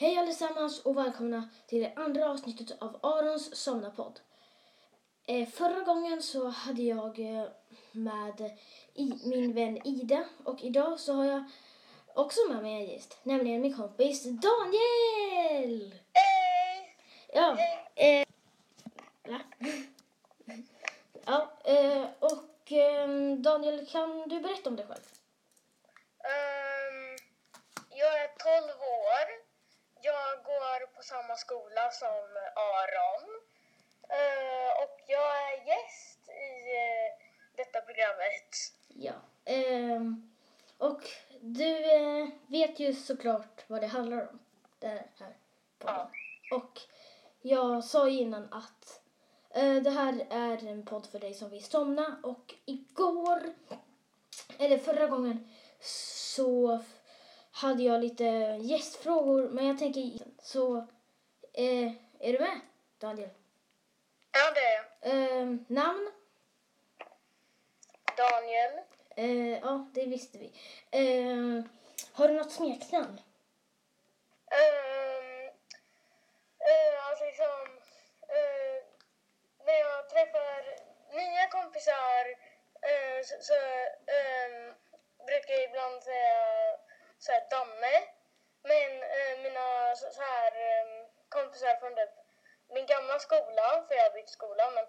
Hej allesammans och välkomna till det andra avsnittet av Arons somnarpodd. Eh, förra gången så hade jag eh, med min vän Ida och idag så har jag också med mig en gäst, nämligen min kompis Daniel! Hej! Ja, eh, ja eh, och Daniel kan du berätta om dig själv? Ehm, jag är 12 år. Jag går på samma som Aron. Eh, och jag är gäst i eh, detta programmet. Ja. ehm, och du eh, vet ju såklart vad det handlar om. Det här podden. Och jag sa ju innan att det här är en podd för dig som vill somna. Och igår, eller förra gången, så hade jag lite gästfrågor. Men jag tänker, så eh, är du med Daniel? Ja, det är jag. Ehm, namn? Daniel. Eh, ja, det visste vi. Eh, har du något smeknamn? Ehm, eh, alltså liksom, eh, när jag träffar nya kompisar eh, så, så ehm, brukar jag ibland säga så här, Danne. Men eh, mina så, så här, ehm, kompisar från typ min gamla skola, för jag har bytt skola, men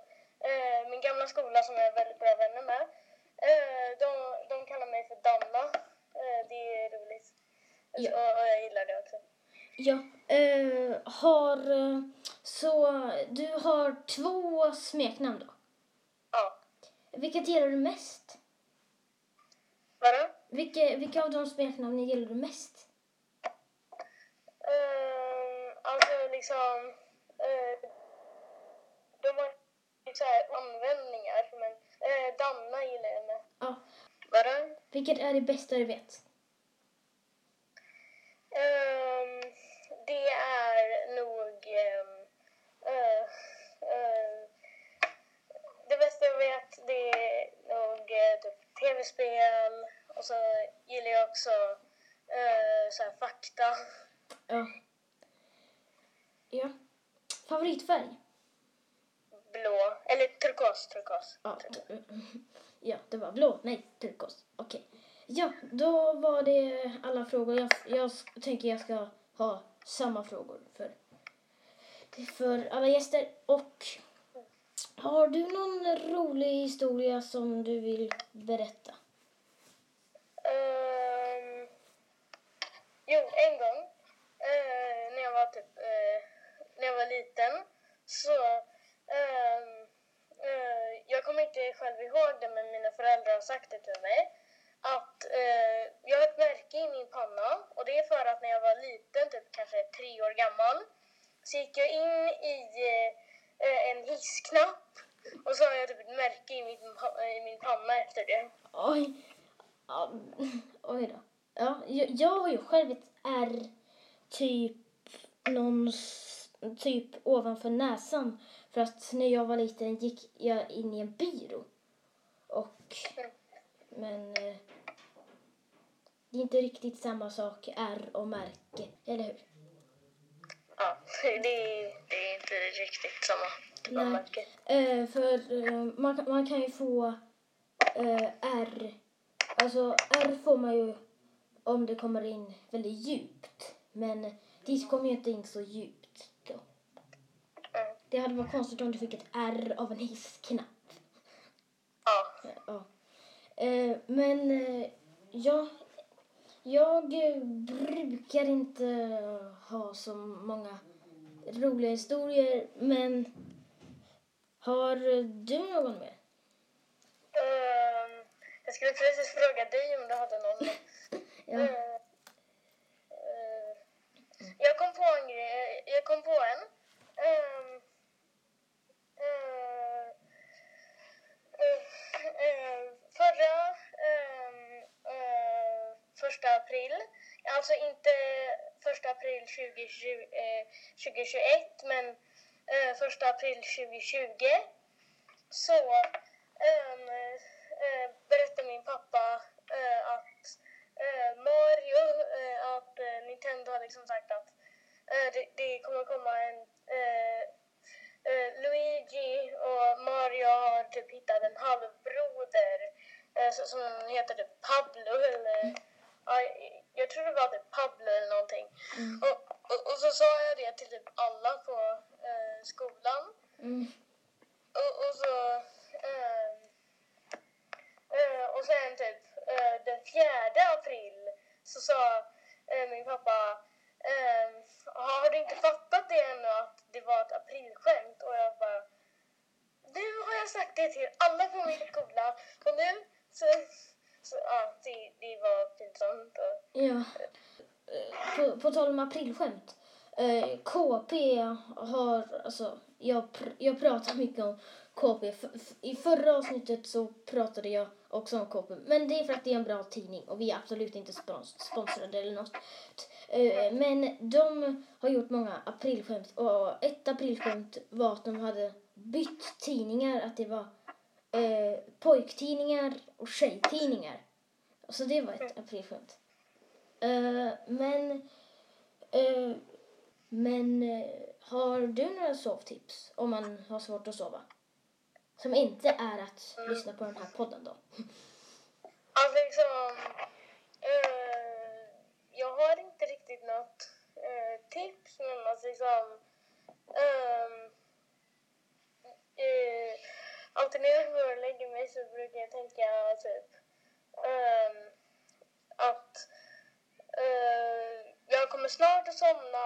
eh, min gamla skola som jag är väldigt bra vänner med, eh, de, de kallar mig för Danna. Eh, det är roligt. Ja. Och, och jag gillar det också. Ja. Eh, har, eh, så du har två smeknamn då? Ja. Vilket gillar du mest? Vadå? Vilka, vilka av de smeknamnen gillar du mest? Ehm, alltså liksom... Uh, de har ju så här användningar, men uh, Danna gillar jag med. Ja. Vadå? Vilket är det bästa du vet? Ehm, det är nog... ehm, eh, eh, det bästa jag vet det är nog eh, typ tv-spel och så gillar jag också eh, så här fakta. Ja. Ja. Favoritfärg? Blå, eller turkos, turkos. Ja, t- ja, det var blå. Nej, turkos. Okej. Ja, då var det alla frågor. Jag, jag tänker jag ska ha samma frågor för, för alla gäster. Och har du någon rolig historia som du vill berätta? Ehm, jo, en gång eh, när jag var typ eh, när jag var liten så ehm, eh, jag kommer inte själv ihåg det men mina föräldrar har sagt det till mig att eh, jag har ett märke i min panna och det är för att när jag var liten, typ kanske tre år gammal så gick jag in i eh, en hissknapp och så har jag typ ett märke i min, i min panna efter det. Oj. Um, oj då. Ja, jag, jag har ju själv ett R typ någonstans typ ovanför näsan. För att när jag var liten gick jag in i en byrå. Och men eh, det är inte riktigt samma sak R och märke, eller hur? Ja, det är, det är inte riktigt samma typ Nej. märke. Eh, för eh, man, man kan ju få eh, R. Alltså R får man ju om det kommer in väldigt djupt. Men dit kommer ju inte in så djupt. Det hade varit konstigt om du fick ett R av en hissknapp. Ja. Ja. Eh, men eh, jag, jag eh, brukar inte ha så många roliga historier. Men har du någon mer? Ehm, jag skulle precis fråga dig om du hade någon. Ja. Jag kom på en grej. Jag kom på en. Ehm, eh, eh, eh, förra ehm, eh, första april, alltså inte första april 2020, eh, 2021 men eh, första april 2020 så ehm, eh, berättade min pappa eh, att eh, Mario, eh, att eh, Nintendo har liksom sagt att eh, det, det kommer komma en... eh, eh, Luigi och Mario har typ hittat en halvbroder eh, som heter typ Pablo eller... Ja, jag tror det var typ Pablo eller någonting. Mm. Och, och, och så sa jag det till typ alla på eh, skolan. Mm. Och, och så... ehm, eh, och sen typ eh, den fjärde april så sa eh, min pappa ehm, har du inte fattat det ännu att det var ett aprilskämt? Och jag bara nu har jag sagt det till alla på min skola och nu så, så ja, det, det var pinsamt. Och, Ja. På, på tal om aprilskämt. Eh, KP har, alltså, jag, pr- jag pratar mycket om KP. F- I förra avsnittet så pratade jag också om KP. Men det är för att det är en bra tidning och vi är absolut inte spons- sponsrade eller något. Eh, men de har gjort många aprilskämt och ett aprilskämt var att de hade bytt tidningar. Att det var eh, pojktidningar och tjejtidningar. Så det var ett aprilskämt. Eh, men eh, men eh, har du några sovtips om man har svårt att sova? Som inte är att lyssna på den här podden då. Alltså liksom, eh, jag har inte riktigt något eh, tips men alltså liksom, ehm, eh, alltid när jag går och lägger mig så brukar jag tänka typ um, att uh, jag kommer snart att somna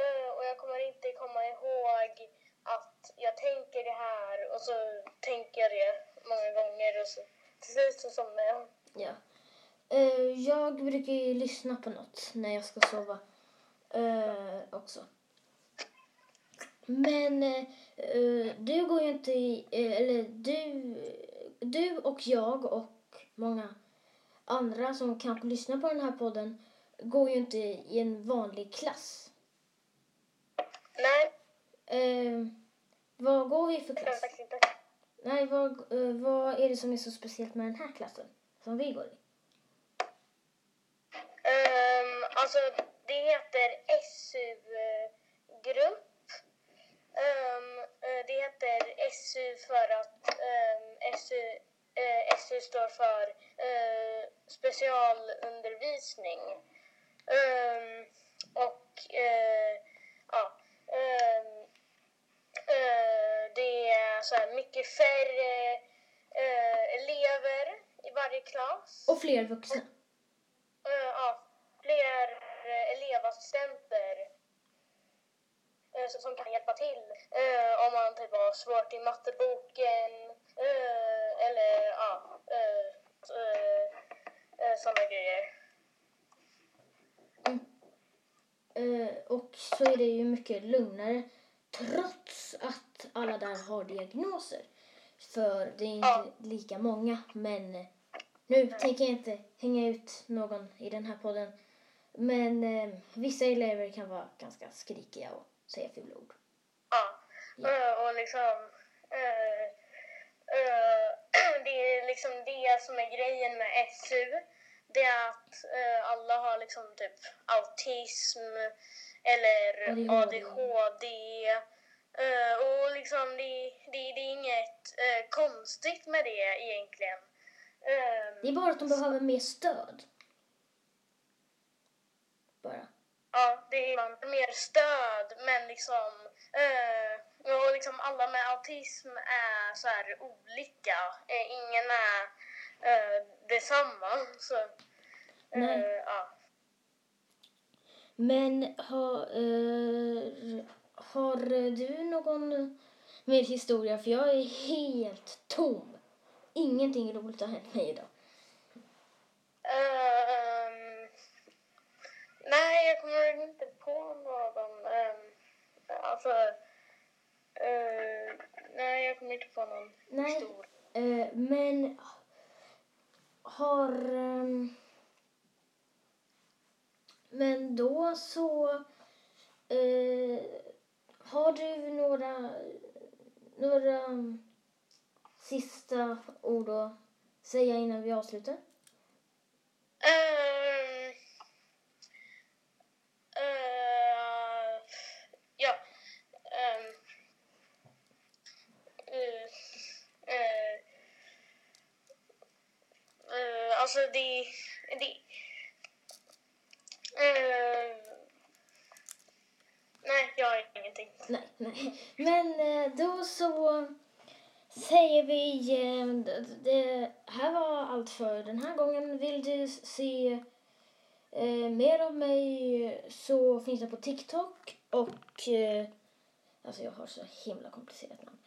uh, och jag kommer inte komma ihåg att jag tänker det här och så tänker jag det många gånger och så till slut så somnar jag. Ja. Uh, jag brukar ju lyssna på något när jag ska sova eh, också. Men eh, eh, du går ju inte i, eh, eller du, du och jag och många andra som kanske lyssnar på den här podden går ju inte i en vanlig klass. Nej, Eh, vad går vi för kan jag klass? faktiskt inte. Nej, vad, eh, vad är det som är så speciellt med den här klassen som vi går i? Um, alltså, det heter SU-grupp. Um, det heter SU för att um, SU, eh, SU står för eh, specialundervisning. Um, och eh, ja, det är så här mycket färre elever i varje klass. Och fler vuxna. Eh, ja, fler elevassistenter eh, som- som kan hjälpa till eh, om man typ har svårt i matteboken eh, eller ja, sådana grejer. Eh, och så är det ju mycket lugnare trots att alla där har diagnoser. För det är inte Ja. lika många. Men nu tänker jag inte hänga ut någon i den här podden. Men eh, vissa elever kan vara ganska skrikiga och säga fula ord. Ja, Ja. eh, och liksom eh, eh, det är liksom det som är grejen med SU. Det är att eh, alla har liksom typ autism eller ADHD. ADHD. Och liksom det, det, det är inget konstigt med det egentligen. Det är bara att de behöver mer stöd. Bara. Ja, det är mer stöd, men liksom... Eh, och liksom alla med autism är så här olika. Eh, ingen är eh, detsamma. Så, eh, ja. Men har, eh, har du någon mer historia? För jag är helt tom. Ingenting roligt har hänt mig idag. Nej, jag kommer inte på någon. Um, alltså... eh, nej, jag kommer inte på någon Nej. historia. Eh, men har... ehm, men då så... Eh, har du några, några sista ord att säga innan vi avslutar? Ehm, eh, alltså det... det eh, nej, jag har ingenting. Nej, nej. Men eh, då så säger vi... Eh, det här var allt för den här gången. Vill du se eh, mer av mig så finns det på TikTok och... Eh, alltså jag har så himla komplicerat namn.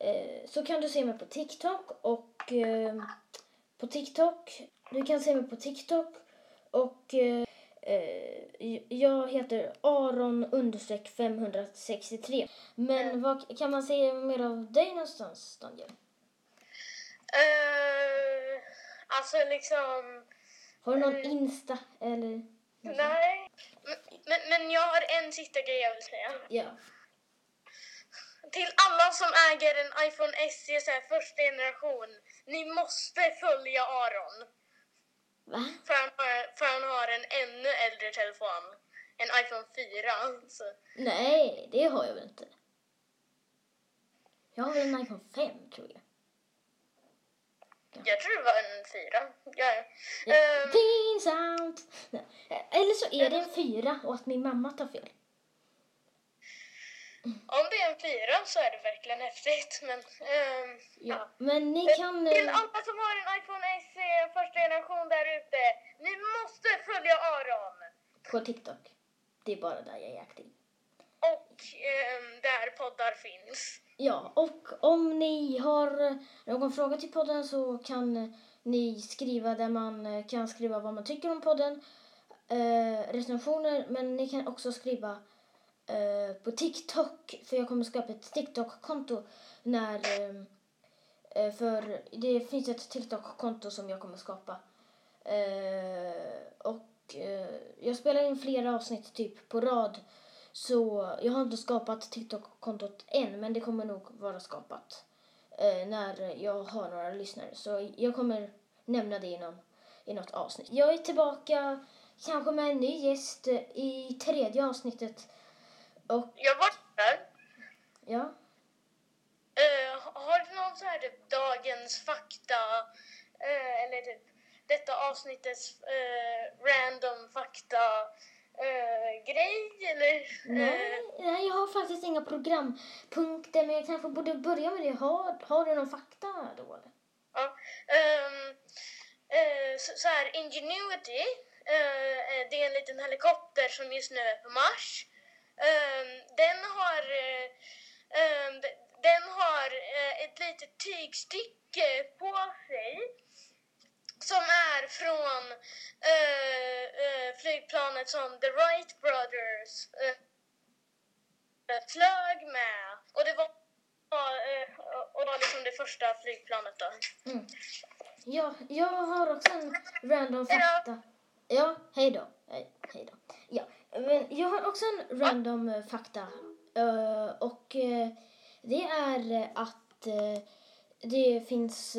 Eh, så kan du se mig på TikTok och eh, på TikTok. Du kan se mig på TikTok och eh, eh, jag heter Aron understreck 563. Men vad kan man se mer av dig någonstans, Daniel? Eh, alltså liksom... Har du någon Mm. Insta eller? Nej. Men, men, men jag har en sista grej jag vill säga. Ja. Till alla som äger en iPhone SE så här första generation. Ni måste följa Aron. Va? För han, har, för han har en ännu äldre telefon. En iPhone 4. Så. Nej, det har jag väl inte. Jag har väl en iPhone 5 tror jag. Jag tror det var en 4. Ja. Ja. Ehm, Pinsamt! Eller så är det en 4 och att min mamma tar fel. Om det är en 4 så är det verkligen häftigt. Men, ehm, Ja. Men ni kan... Till eh, alla som har en iPhone SE första generation där ute. Ni måste följa Aron. På TikTok. Det är bara där jag är aktiv. Och ehm, där poddar finns. Ja, och om ni har någon fråga till podden så kan ni skriva där man eh, kan skriva vad man tycker om podden. Eh, recensioner, men ni kan också skriva eh, på TikTok, för jag kommer skapa ett TikTok-konto när... Eh, eh, för det finns ett TikTok-konto som jag kommer skapa. Eh, och eh, jag spelar in flera avsnitt typ på rad. Så jag har inte skapat TikTok-kontot än, men det kommer nog vara skapat eh, när jag har några lyssnare. Så jag kommer nämna det i, någon, i något avsnitt. Jag är tillbaka kanske med en ny gäst eh, i tredje avsnittet. Och Jag var där. ja, Eh, har du någon så här typ dagens fakta eh, eller typ detta avsnittets eh, random fakta grej eller? nej, nej, jag har faktiskt inga programpunkter, men jag kanske borde börja med det. Har, har du någon fakta då? Eller? ja. Eh, så, så här, Ingenuity, det är en liten helikopter som just nu är på Mars. Ehm, den har eh, ehm, den har eh, ett litet tygstycke på sig som är från eh, eh, flygplanet som The Wright Brothers flög med. Och det var, och var liksom det första flygplanet då. Mm. Ja, jag har också en random fakta. Ja, hej då. Hej, hej då. Ja, men jag har också en random eh, fakta. Eh, och eh, det är att eh, det finns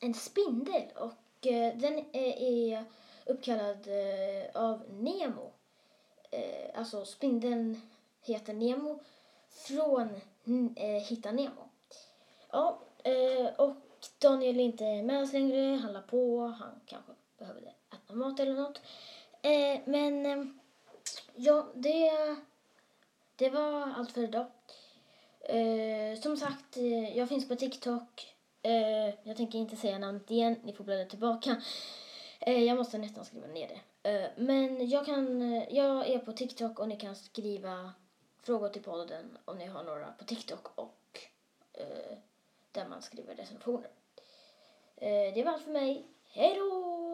en spindel och den är, uppkallad av Nemo. Alltså spindeln heter Nemo från Hitta Nemo. Ja, och Daniel är inte med oss längre. Han la på. Han kanske behövde äta mat eller något. Men ja, det, det var allt för idag. Eh, som sagt, eh, jag finns på TikTok. Eh, jag tänker inte säga namnet igen. Ni får bläddra tillbaka. Eh, jag måste nästan skriva ner det. Eh, men jag, kan, eh, jag är på TikTok och ni kan skriva frågor till podden om ni har några på TikTok och eh, där man skriver recensioner. Eh, det var allt för mig. Hej då!